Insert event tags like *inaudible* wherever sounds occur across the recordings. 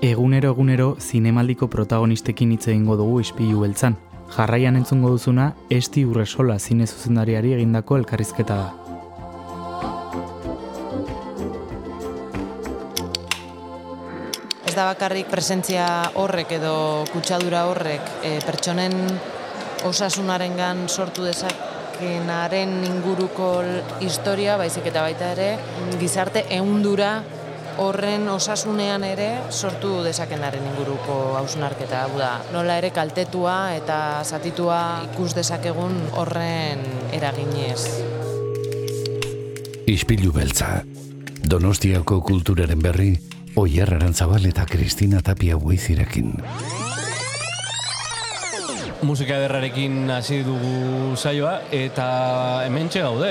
Egunero egunero zinemaldiko protagonistekin hitz egingo dugu ispilu beltzan. Jarraian entzungo duzuna, esti urresola zine zuzendariari egindako elkarrizketa da. Ez da bakarrik presentzia horrek edo kutsadura horrek e, pertsonen osasunarengan sortu dezakenaren inguruko historia, baizik eta baita ere, gizarte ehundura horren osasunean ere sortu dezakenaren inguruko hausnarketa. da, nola ere kaltetua eta zatitua ikus dezakegun horren eraginez. Ispilu beltza. Donostiako kulturaren berri, Oier Arantzabal eta Kristina Tapia Buizirekin musika ederrarekin hasi dugu saioa eta hementxe gaude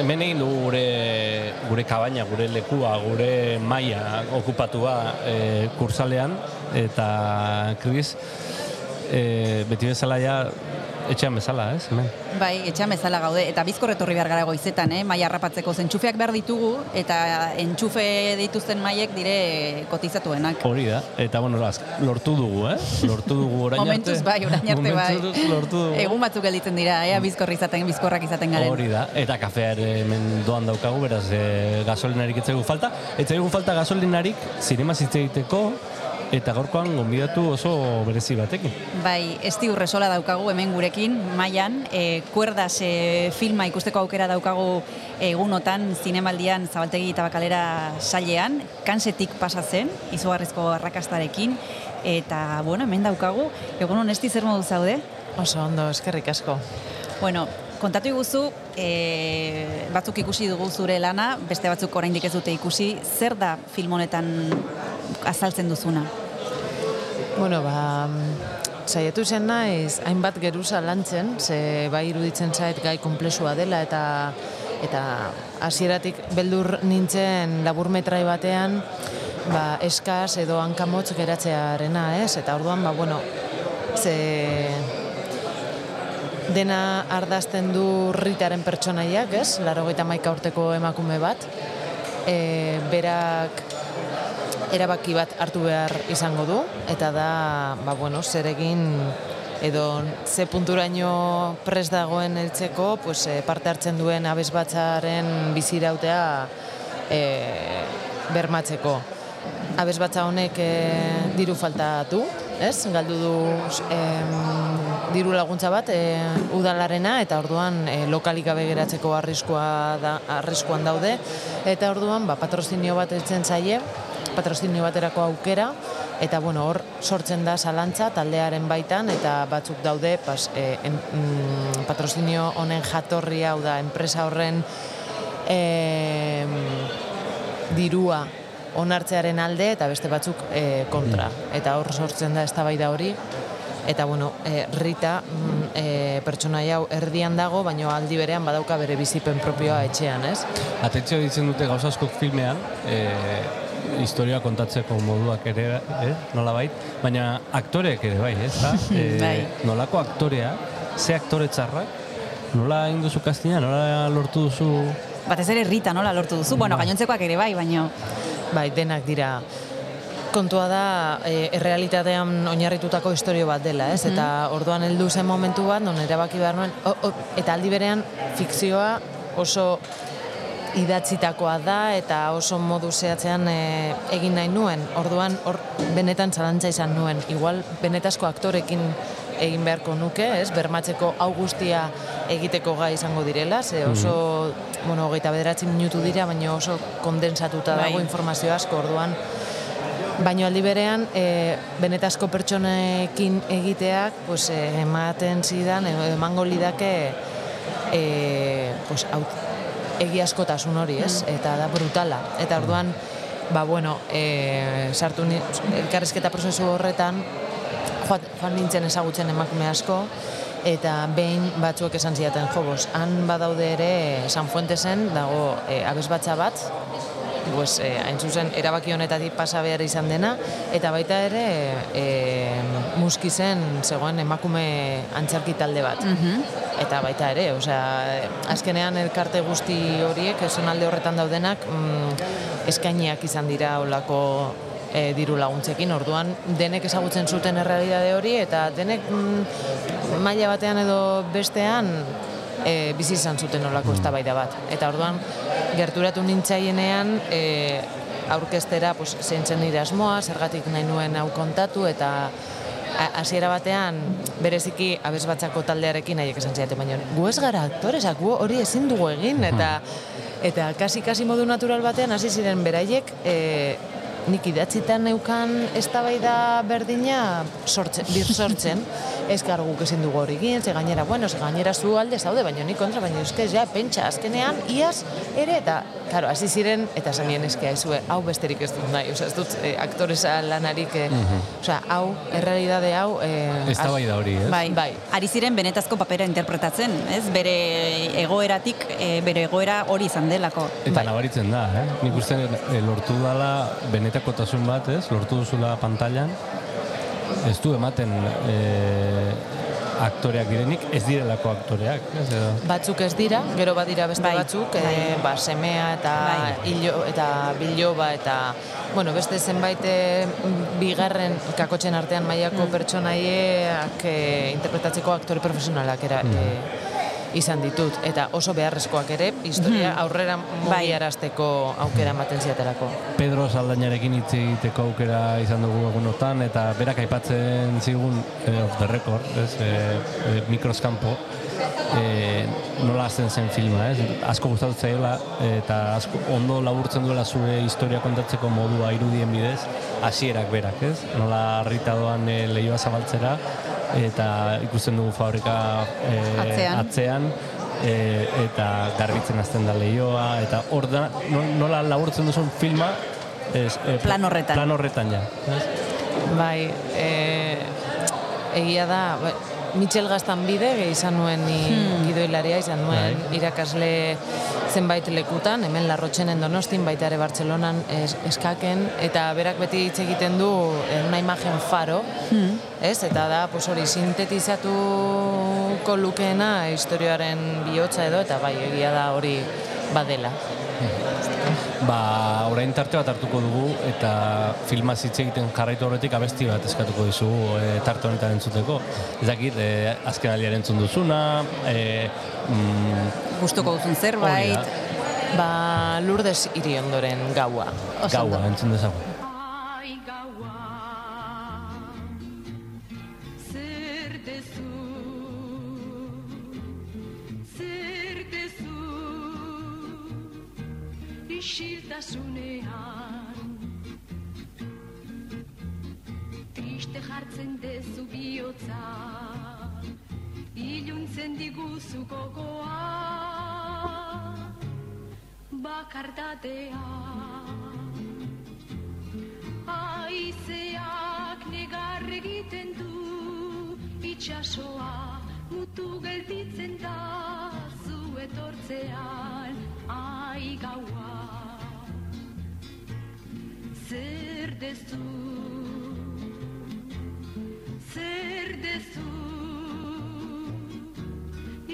hemen egin dugu gure gure kabaina, gure lekua, gure maila okupatua e, kursalean. Eta Chris e, beti bezala ja etxean bezala, ez, hemen? Bai, etxean bezala gaude, eta bizkor etorri behar gara goizetan, eh? maia harrapatzeko zentxufeak behar ditugu, eta entxufe dituzten maiek dire kotizatuenak. Hori da, eta bueno, lortu dugu, eh? Lortu dugu orain *laughs* arte. Momentuz bai, orain arte bai. lortu dugu. Egun batzuk gelditzen dira, ea bizkorri izaten, bizkorrak izaten garen. Hori da, eta kafea ere hemen doan daukagu, beraz, e, gasolinarik etzaigu falta. Etzaigu falta gasolinarik, zinema egiteko, Eta gorkoan gonbidatu oso berezi batekin. Bai, esti urresola daukagu hemen gurekin, mailan, e, kuerdas e, filma ikusteko aukera daukagu egunotan zinemaldian zabaltegi eta bakalera sailean, kansetik pasatzen, izugarrizko arrakastarekin, eta, bueno, hemen daukagu, egun honesti zer modu zaude? Oso ondo, eskerrik asko. Bueno, kontatu iguzu, e, batzuk ikusi dugu zure lana, beste batzuk oraindik ez dute ikusi, zer da film honetan azaltzen duzuna? Bueno, ba, saiatu zen naiz, hainbat geruza lantzen, ze bai iruditzen zait gai komplexua dela, eta eta hasieratik beldur nintzen laburmetrai batean, ba, eskaz edo hankamotz geratzearena, ez? Eta orduan, ba, bueno, ze dena ardazten du ritaren pertsonaiak, ez? Laro maika urteko emakume bat. E, berak erabaki bat hartu behar izango du, eta da, ba, bueno, zer egin edo ze punturaino pres dagoen eltzeko, pues, e, parte hartzen duen abesbatzaren bizirautea e, bermatzeko. Abesbatza honek e, diru falta du, ez? Galdu du e, diru laguntza bat e, udalarena eta orduan e, lokalik gabe geratzeko arriskoa da, arriskuan daude eta orduan ba, patrozinio bat etzen zaie patrozinio baterako aukera, eta bueno, hor sortzen da zalantza taldearen baitan, eta batzuk daude pas, e, en, mm, patrozinio honen jatorria, hau da, enpresa horren e, dirua onartzearen alde, eta beste batzuk e, kontra. Eta hor sortzen da eztabaida hori, eta bueno, e, Rita mm, e, pertsona hau erdian dago, baina aldi berean badauka bere bizipen propioa etxean, ez? Atentzio ditzen dute gauzaskok filmean, e, historia kontatzeko moduak ere, eh, nola bait, baina aktoreek ere bai, ez da? *laughs* E, bai. Nolako aktorea, ze aktore txarrak, nola egin duzu kastina, nola lortu duzu... Batez ere Rita, nola lortu duzu, bueno, ba. gainontzekoak ere bai, baina... Bai, denak dira, kontua da e, errealitatean oinarritutako historio bat dela, ez? Eta orduan heldu zen momentu bat, non erabaki behar nuen, eta aldi berean fikzioa oso idatzitakoa da eta oso modu zehatzean e, egin nahi nuen. Orduan hor benetan zalantza izan nuen. Igual benetazko aktorekin egin beharko nuke, ez? Bermatzeko augustia egiteko gai izango direla, ze mhm. oso, mm. bueno, hogeita bederatzi minutu dira, baina oso kondensatuta dago bai. informazio asko, orduan, Baina aldi berean, e, benetazko pertsonekin egiteak, pues, e, ematen zidan, emango lidake, e, pues, aut, egiaskotasun hori, ez? Mm. Eta da brutala. Eta orduan, ba, bueno, e, sartu ni, elkarrezketa prozesu horretan, joan nintzen ezagutzen emakume asko, eta behin batzuek esan ziaten jobos. Han badaude ere San Fuentesen dago e, abesbatza bat, pues, e, hain zuzen erabaki honetatik pasa behar izan dena, eta baita ere e, muskizen zegoen emakume antxarki talde bat. Mm Eta baita ere, osea, azkenean elkarte guzti horiek, eson alde horretan daudenak, mm, eskainiak izan dira olako e, diru laguntzekin, orduan denek ezagutzen zuten errealitate hori, eta denek mm, maila batean edo bestean e, bizi izan zuten olako Mm. eztabaida bat. Eta orduan gerturatu nintzaienean e, aurkestera pues, zeintzen nire asmoa, zergatik nahi nuen hau kontatu, eta hasiera batean bereziki abesbatzako taldearekin nahiek esan ziate, baina gu ez gara aktoresak, gu hori ezin dugu egin, eta eta kasi kasi modu natural batean hasi ziren beraiek e, nik idatzitan neukan eztabaida berdina sortzen, bir sortzen, *laughs* ez gar guk ezin dugu hori egin, ze gainera, bueno, ze gainera zu alde zaude, baina nik kontra, baina euskez, ja, pentsa, azkenean, iaz, ere, eta, karo, hasi ziren, eta esan nien eskia, ezue, hau besterik ez dut nahi, osea, ez dut eh, aktoresa lanarik, eh, osea, hau, errealidade hau, eh, Ez da bai da hori, ez? Bai, bai. Ari ziren benetazko papera interpretatzen, ez? Bere egoeratik, e, bere egoera hori izan delako. Eta Bai. nabaritzen da, eh? Nik uste eh, lortu dala benetakotasun bat, ez? Lortu duzula pantailan. Ez du ematen eh, aktoreak direnik, ez direlako aktoreak, ez? Edo, Batzuk ez dira, gero badira beste Bai, batzuk, bai. eh, ba, semea eta Bai. hilo, eta biloba eta bueno, beste zenbait eh, bigarren kakotxen artean mailako pertsonaieak eh, interpretatzeko aktore profesionalak era, eh, izan ditut eta oso beharrezkoak ere historia aurrera Bai. mugiarazteko aukera ematen ziaterako. Pedro Saldainarekin hitz egiteko aukera izan dugu egunotan, eta berak aipatzen zigun eh, off the record, ez, eh, eh, mikroskampo, eh, nola hasten zen filma, ez? Asko gustatu zaiola eta asko ondo laburtzen duela zure historia kontatzeko modua irudien bidez, hasierak berak, ez? Nola harrita doan eh, leioa zabaltzera eta ikusten dugu fabrika eh, Atzean. atzean e, eta garbitzen hasten da leioa eta hor da no- nola laburtzen duzun filma ez, e, Plan horretan. plan horretan ja? Bai, e, egia da, Michel Gaztanbide, ge izan nuen ni gidoilaria, izan nuen irakasle zenbait lekutan, hemen larrotxenen donostin, baita ere Bartzelonan es, eskaken, eta berak beti hitz egiten du eh, una imagen faro, ez? Eta da, pues hori, sintetizatuko lukeena historioaren bihotza edo, eta bai, egia da hori badela. Ba, orain tarte bat hartuko dugu eta filma hitz egiten jarraitu horretik abesti bat eskatuko dizugu e, tarte honetan entzuteko. Ez dakit, e, azken aldiaren entzun duzuna, e, mm, Gustuko duzun zerbait. Ba, Lourdes Iriondoren gaua. Oso ondo. gaua entzun dezagun. Isiltasunean Triste jartzen dezu bihotza Iluntzen diguzu gogoa Bakardatea. Aizeak negar egiten du itxasoa mutu gelditzen da zu etortzean ai gaua zer dezu zer dezu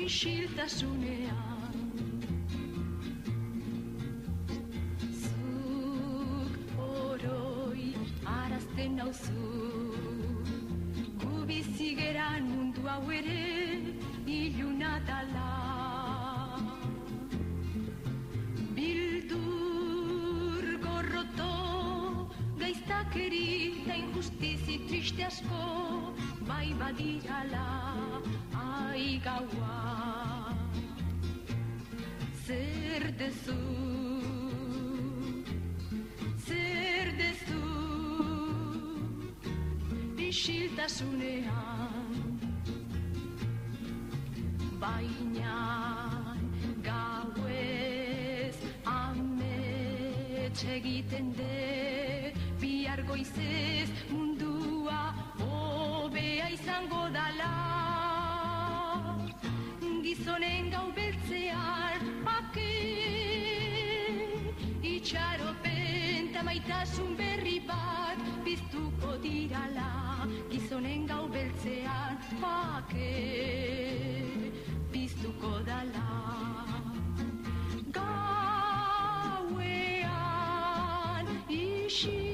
isiltasunean zuk oroi arazten nauzu gu bizi geran mundu hau ere iluna dala injustizi triste asko bai badirala ai gaua. Zer dezu zer dezu isiltasunean. Baina gauez amets egiten de bihar goizez maitasun berri bat biztuko dirala gizonen gau beltzean ake biztuko dala. Gauean isil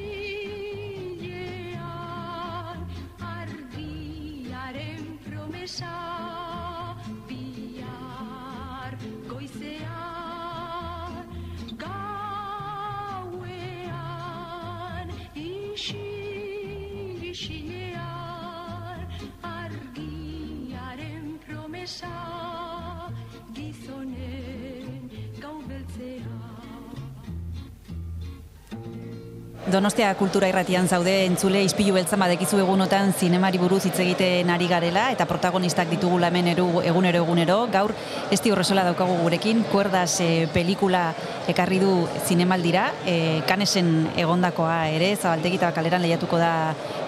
Donostia kultura irratian zaude entzule ispilu beltzan badekizu egunotan zinemari buruz hitz egiten ari garela eta protagonistak ditugula hemen eru, egunero egunero. Gaur esti horrezola daukagu gurekin, kuerdas e, pelikula ekarri du zinemaldira, e, kanesen egondakoa ere, zabaltegi eta kaleran lehiatuko da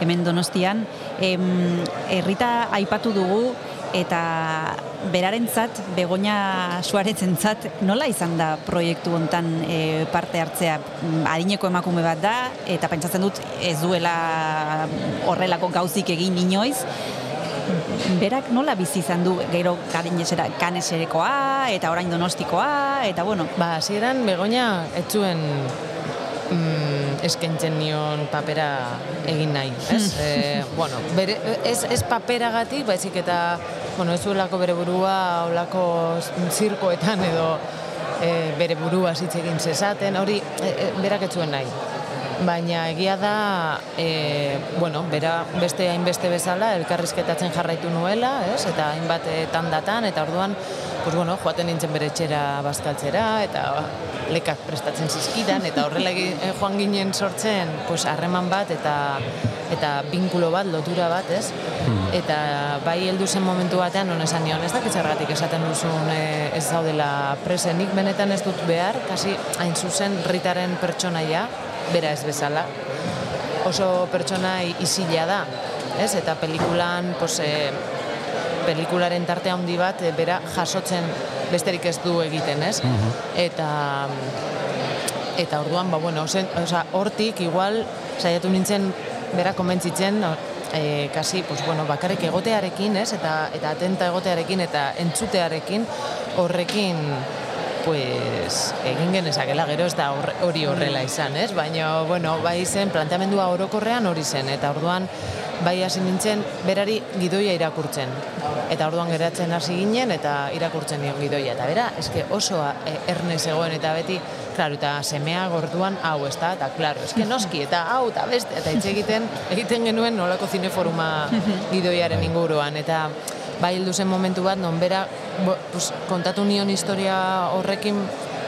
hemen donostian. Em, errita aipatu dugu eta berarentzat, Begoña Suarezentzat, nola izan da proiektu hontan e, parte hartzea? Mm, Adineko emakume bat da, eta pentsatzen dut ez duela horrelako gauzik egin inoiz. Berak nola bizi izan du gero garinesera kaneserekoa eta orain donostikoa eta bueno, Ba, hasieran Begoña ez zuen mm, eskaintzen nion papera egin nahi, ez? e, bueno, bere, ez, ez paperagatik, baizik eta, bueno, ez zuelako bere burua olako zirkoetan edo e, bere burua hitz egin zezaten, hori e, e, berak ez zuen nahi. Baina egia da, e, bueno, bera beste hainbeste bezala elkarrizketatzen jarraitu nuela, ez? Eta hainbat tandatan, eta orduan, pues bueno, joaten nintzen bere etxera bazkaltzera, eta lekak prestatzen zizkidan, eta horrela egi- e, joan ginen sortzen, pues harreman bat, eta eta binkulo bat, lotura bat, ez? Eta bai heldu zen momentu batean, non esan nion, ez dakit zergatik esaten duzun e, ez daudela presenik, benetan ez dut behar, kasi hain zuzen ritaren pertsonaia, bera ez bezala, oso pertsona isila da, ez? Eta pelikulan, pues, e, pelikularen tarte handi bat e, bera jasotzen besterik ez du egiten, ez? Eta eta orduan, ba, bueno, osea, hortik igual saiatu nintzen bera konbentzitzen e, kasi, pues, bueno, bakarrik egotearekin, ez? Eta, eta atenta egotearekin eta entzutearekin horrekin pues, egin genezakela, gero ez da hori horrela izan, ez? Baina, bueno, bai zen, planteamendua orokorrean hori zen, eta orduan bai hasi nintzen berari gidoia irakurtzen. Eta orduan geratzen hasi ginen eta irakurtzen nion gidoia. Eta bera, eske oso eh, erne zegoen eta beti, claro, eta semea gorduan hau ez da, eta claro, eske noski, eta hau, eta beste, eta hitz egiten, egiten genuen nolako zineforuma *laughs* gidoiaren inguruan, eta bai heldu zen momentu bat, non bera, bo, pues, kontatu nion historia horrekin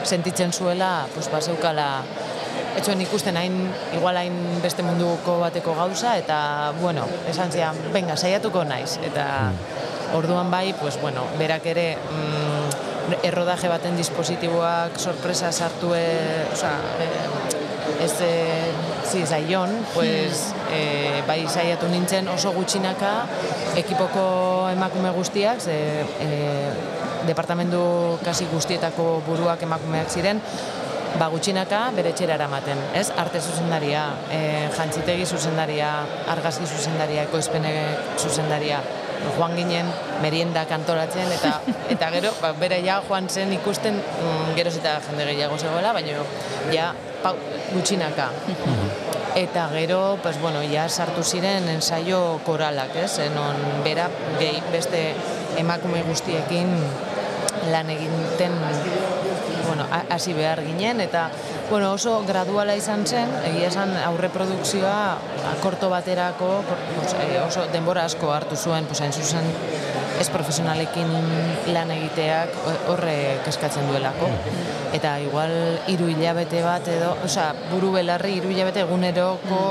sentitzen zuela, pues, bazeukala, ez zuen ikusten hain, igual hain beste munduko bateko gauza, eta, bueno, esan zian, venga, saiatuko naiz, eta orduan bai, pues, bueno, berak ere, mm, errodaje baten dispositiboak sorpresa sartu, e, oza, e, ez e, zi, zaion, pues, e, bai saiatu nintzen oso gutxinaka ekipoko emakume guztiak, ze, e, departamendu kasi guztietako buruak emakumeak ziren, ba gutxinaka bere etxera eramaten, ez? Arte zuzendaria, e, jantzitegi zuzendaria, argazki zuzendaria, ekoizpene zuzendaria, joan ginen meriendak antolatzen eta *laughs* eta gero ba, bere ja joan zen ikusten mm, geroz eta jende gehiago zegoela, baina ja pau, gutxinaka. Eta gero, pues bueno, ja sartu ziren ensaio koralak, ez? Non bera gehi beste emakume guztiekin lan egiten bueno, ha- hasi behar ginen eta bueno, oso graduala izan zen, egia esan aurreprodukzioa akorto baterako pues, eh, oso denbora asko hartu zuen, pues, hain zuzen ez profesionalekin lan egiteak horre keskatzen duelako. Eta igual hiru hilabete bat edo, osea, buru belarri hiru hilabete eguneroko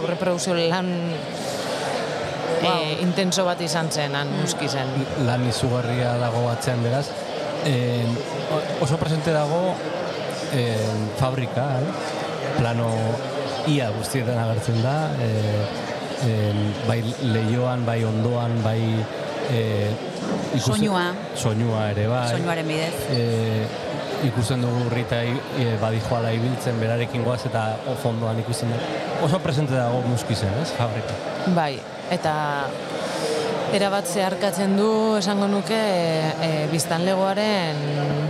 aurreprodukzio lan eh, intenso bat izan zen, han muski zen. lan izugarria dago atzean beraz. En, oso presente dago en, fabrika, eh? plano ia guztietan agertzen da, e, en, bai leioan, bai ondoan, bai e, Soinua. soinua ere bai. soinuaren bidez. e, ikusten dugu Rita e, badijoala ibiltzen berarekin goaz eta o fondoan ikusten da. Oso presente dago muskizen, ez, fabrika. Bai, eta erabat zeharkatzen du esango nuke e, e, biztanlegoaren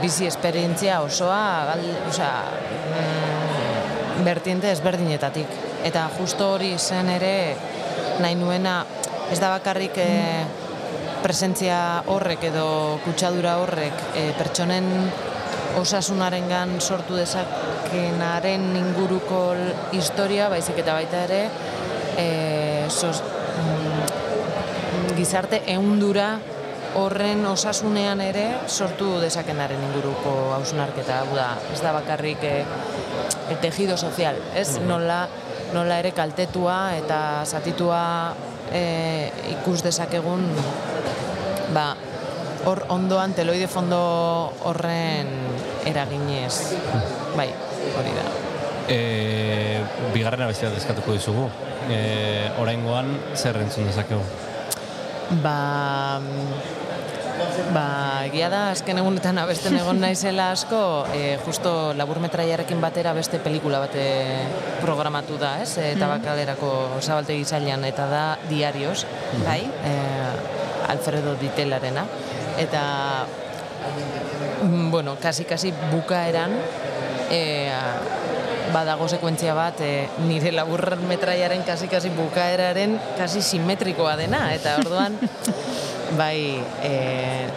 bizi esperientzia osoa, gal, osea, mm, bertiente ezberdinetatik. Eta justo hori zen ere nahi nuena, ez da bakarrik e, presentzia horrek edo kutsadura horrek e, pertsonen osasunarengan sortu dezakenaren inguruko historia, baizik eta baita ere, e, sos, mm, gizarte ehundura horren osasunean ere sortu dezakenaren inguruko hausnarketa, hau da, ez da bakarrik e, el tejido sozial, ez? Nola, nola ere kaltetua eta zatitua e, ikus dezakegun ba, hor ondoan teloide fondo horren eraginez. Bai, hori da. E, bigarrena bestia deskatuko dizugu. E, oraingoan zer entzun dezakegu? Ba, ba, egia da, azken egunetan abesten *laughs* egon naizela asko, e, justo laburmetraiarekin batera beste pelikula bate programatu da, ez? E, tabakalerako zabaltegi zailan, eta da Diarios, Bai? e, Alfredo Ditelarena. Eta, mm, bueno, kasi-kasi bukaeran, e, badago sekuentzia bat e, nire labur metraiaren kasi-kasi bukaeraren kasi simetrikoa dena, eta orduan, *laughs* bai, e,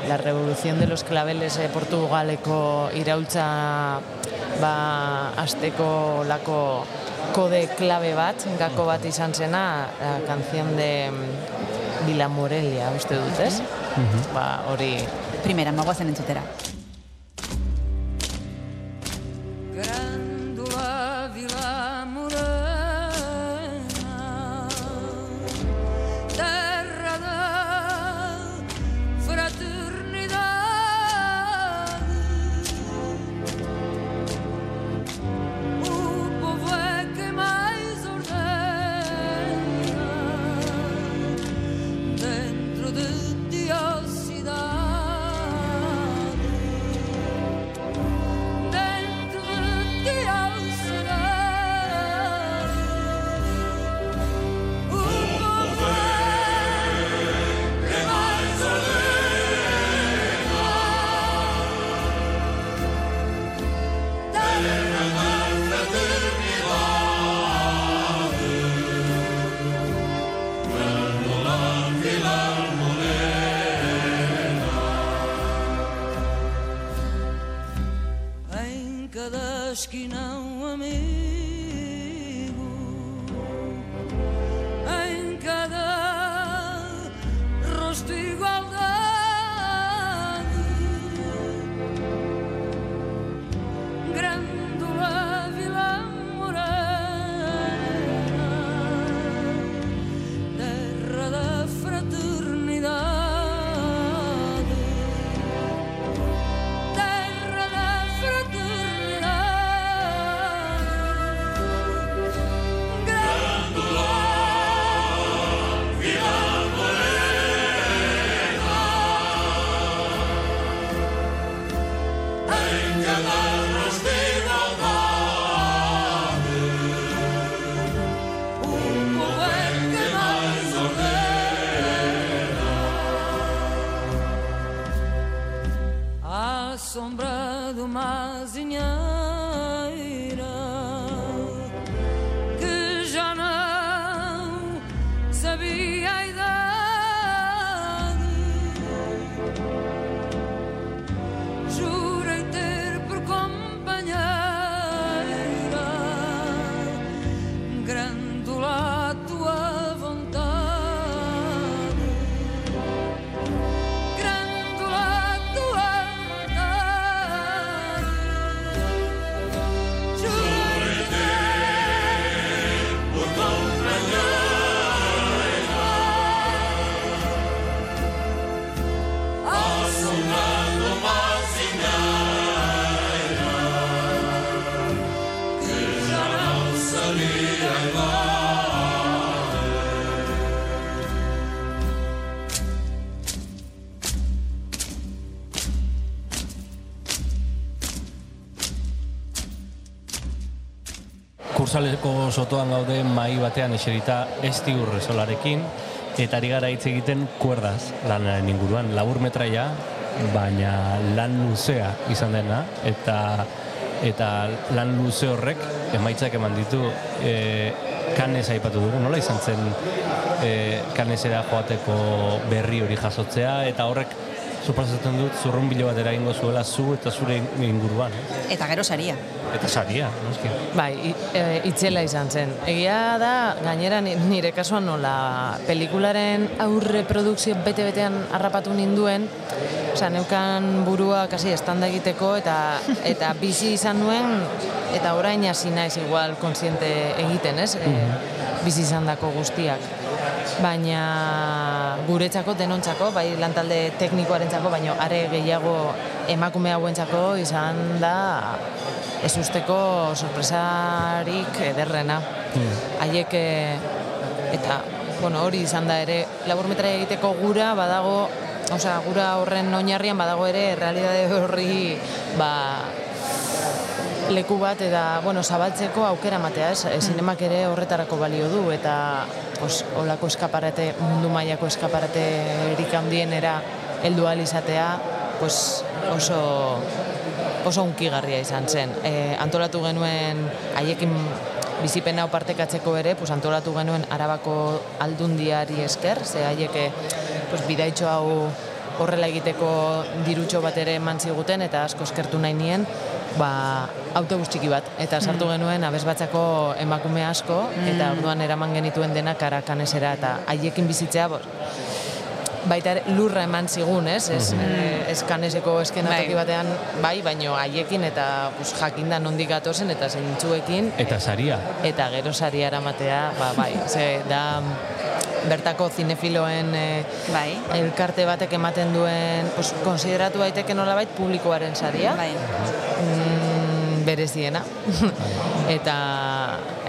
la revolución de los claveles e, Portugaleko iraultza ba, azteko lako kode klabe bat, gako bat izan zena, la canción de mm, Vila Morelia, uste dut, ez? Ba, hori, Primera, magoazen entzutera. Kursaleko sotoan gaude mai batean eserita esti urresolarekin eta ari gara hitz egiten kuerdaz lanaren inguruan. Labur metraia, baina lan luzea izan dena eta eta lan luze horrek emaitzak eman ditu e, kanez aipatu dugu, nola izan zen e, kanesera joateko berri hori jasotzea eta horrek suposatzen dut zurrunbilo bat eragingo zuela zu eta zure inguruan. eh? Eta gero saria. Eta saria, noski. Bai, e, itzela izan zen. Egia da, gainera ni- nire kasuan nola pelikularen aurre produkzio bete-betean harrapatu ninduen, Osa, neukan burua kasi estanda egiteko eta eta bizi izan nuen eta orain hasi naiz igual kontziente egiten, ez? E, bizi izandako guztiak. Baina guretzako denontzako, bai lantalde teknikoarentzako, baina are gehiago emakume hauentzako izan da ez usteko sorpresarik ederrena. Haiek eh, eta bueno, hori izan da ere laburmetraia egiteko gura badago, osea, gura horren oinarrian badago ere realitate horri ba leku bat eta bueno, zabaltzeko aukera matea, ez? Mm. Zinemak ere horretarako balio du eta pues holako eskaparate mundu mailako eskaparaterik handienera heldu izatea, pues oso oso unkigarria izan zen. E, antolatu genuen haiekin bizipen hau partekatzeko ere, pues antolatu genuen Arabako aldundiari esker, ze haiek eh, pues bidaitxo hau horrela egiteko dirutxo bat ere eman ziguten eta asko eskertu nahi nien, ba, autobus txiki bat. Eta sartu genuen abesbatzako emakume asko, eta orduan eraman genituen dena karakanesera, eta haiekin bizitzea, bor, baita lurra eman zigun, ez? Ez, eh, ez kaneseko eskenatoki Bai. batean, bai, baino haiekin eta pues, jakinda nondik gatozen eta zeintzuekin, Eta saria. eta gero saria eramatea, ba, bai, ze da bertako zinefiloen eh, Bai. elkarte batek ematen duen, pues, konsideratu daiteke nolabait publikoaren saria, Bai. mm, bereziena. *laughs* eta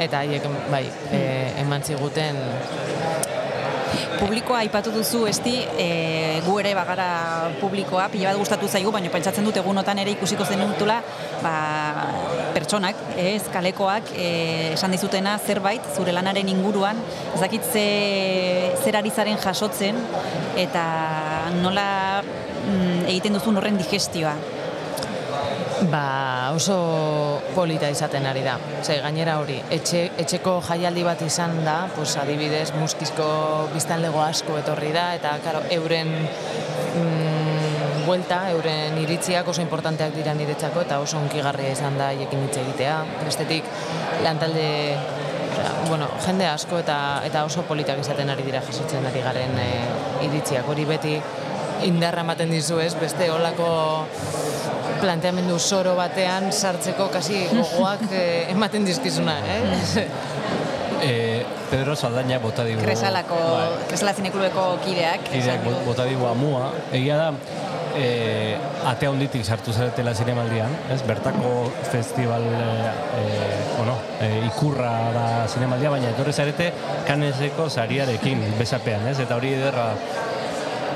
eta haiek bai, eh, eman ziguten Publikoa aipatu duzu, esti, e, gu ere bagara publikoa, pila bat gustatu zaigu, baina pentsatzen dut egunotan ere ikusiko zenutula, ba, pertsonak, ez, kalekoak, e, esan dizutena zerbait, zure lanaren inguruan, ez dakit ze, zer ari zaren jasotzen, eta nola mm, egiten duzun horren digestioa. Ba, oso polita izaten ari da. Ze, gainera hori, etxe, etxeko jaialdi bat izan da, pues, adibidez, muskizko biztanlego asko etorri da, eta karo, euren mm, buelta, euren iritziak oso importanteak dira niretzako, eta oso onkigarria izan da haiekin hitz egitea. Bestetik, lantalde, bueno, jende asko eta eta oso politak izaten ari dira jasotzen ari garen e, iritziak. Hori beti indarra ematen dizu ez, beste olako planteamendu soro batean sartzeko kasi gogoak *laughs* eh, ematen dizkizuna, eh? *laughs* E, Pedro Saldaña bota digu. Kresalako, Kresala zineklubeko kideak. Kideak bota digu amua. Egia da, e, ate handitik sartu zaretela zinemaldian, ez? Bertako festival e, bueno, e, ikurra da zinemaldia, baina etorri zarete kaneseko sariarekin besapean, ez? Eta hori ederra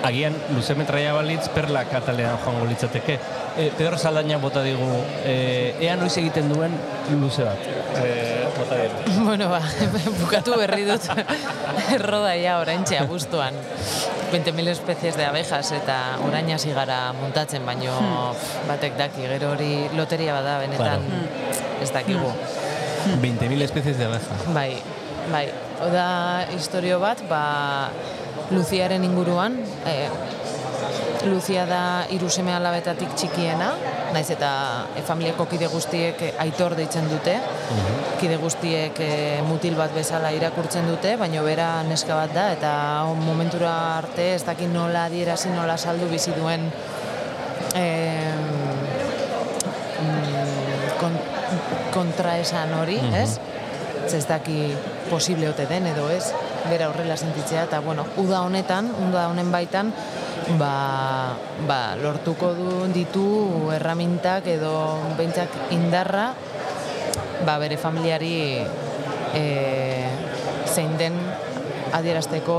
agian luze metraia balitz perla katalean joango litzateke. E, Pedro Saldaña bota digu, e, ea noiz egiten duen luze bat. E, bota digu. *laughs* bueno, ba, *laughs* bukatu berri dut *laughs* errodaia oraintxe abuztuan. 20.000 especies de abejas eta orain hasi gara muntatzen, baino pf, batek daki, gero hori loteria bada benetan ez dakigu. 20.000 especies de abeja. Bai, bai. Oda historio bat, ba, Luziaren inguruan, e, Luzia da hiru seme alabetatik txikiena, naiz eta e, familiako kide guztiek e, aitor deitzen dute, kide guztiek e, mutil bat bezala irakurtzen dute, baina bera neska bat da, eta momentura arte ez dakit nola adierazi nola saldu bizi duen mm, kon, kontraesan hori, ez? Ze ez daki posible ote den edo ez, bera horrela sentitzea, eta bueno, uda honetan, uda honen baitan, ba, ba, lortuko du ditu erramintak edo behintzak indarra, ba, bere familiari e, zein den adierazteko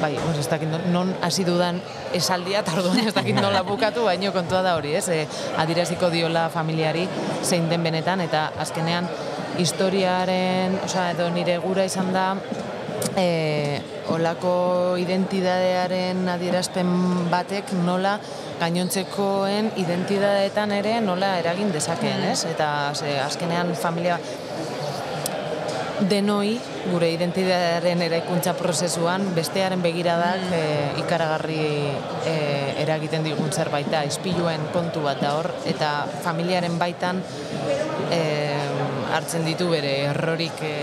bai, ez dakit non- hasi dudan esaldia, eta orduan ez dakit nola *laughs* bukatu, baino kontua da hori, ez? E, adieraziko diola familiari zein den benetan, eta azkenean historiaren, osea, edo nire gura izan da, e, olako identidadearen adierazpen batek nola gainontzekoen identidadeetan ere nola eragin dezakeen, ez? Eta ze, azkenean familia denoi gure identitatearen eraikuntza prozesuan bestearen begiradak Mm. e, ikaragarri e, eragiten digun zerbait da, ispiluen kontu bat da hor, eta familiaren baitan e, hartzen ditu bere errorik e,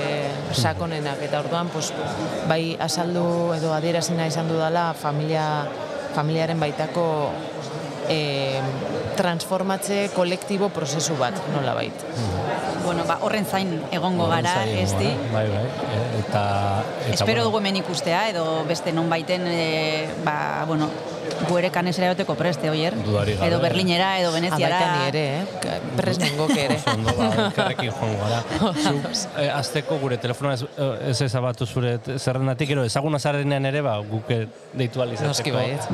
sakonenak, eta orduan pues, bai asaldu edo adierazina izan dudala familia, familiaren baitako e, transformatze kolektibo prozesu bat, nola bait. Bueno, ba, horren zain egongo Horren gara, zain ez di? Bai, bai. e, Eta, eta Espero bueno, dugu hemen ikustea, edo beste non baiten, e, ba, bueno, gu ere kanesera joteko preste, oier? Dudarik gabe. Edo Berlinera, edo Veneziara. Abaita ni ere, eh? Prest nengoke ere. ondo ba, elkarrekin joango gara. *laughs* Eh, azteko gure telefonoa ez, eh, ez ezabatu zure zerrendatik, gero ezaguna zarenean ere, ba, guk eh, deitu alizateko. Noski baietz.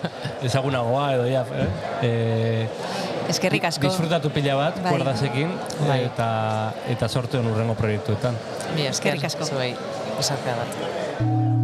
*laughs* Ezagunagoa edo, ja, eh? eh Eskerrik asko. Disfrutatu pila bat, Bai. kuerdasekin, Bai. eta, eta sorte hon urrengo proiektuetan. Esker, Eskerrik asko. zuei, esartea bat.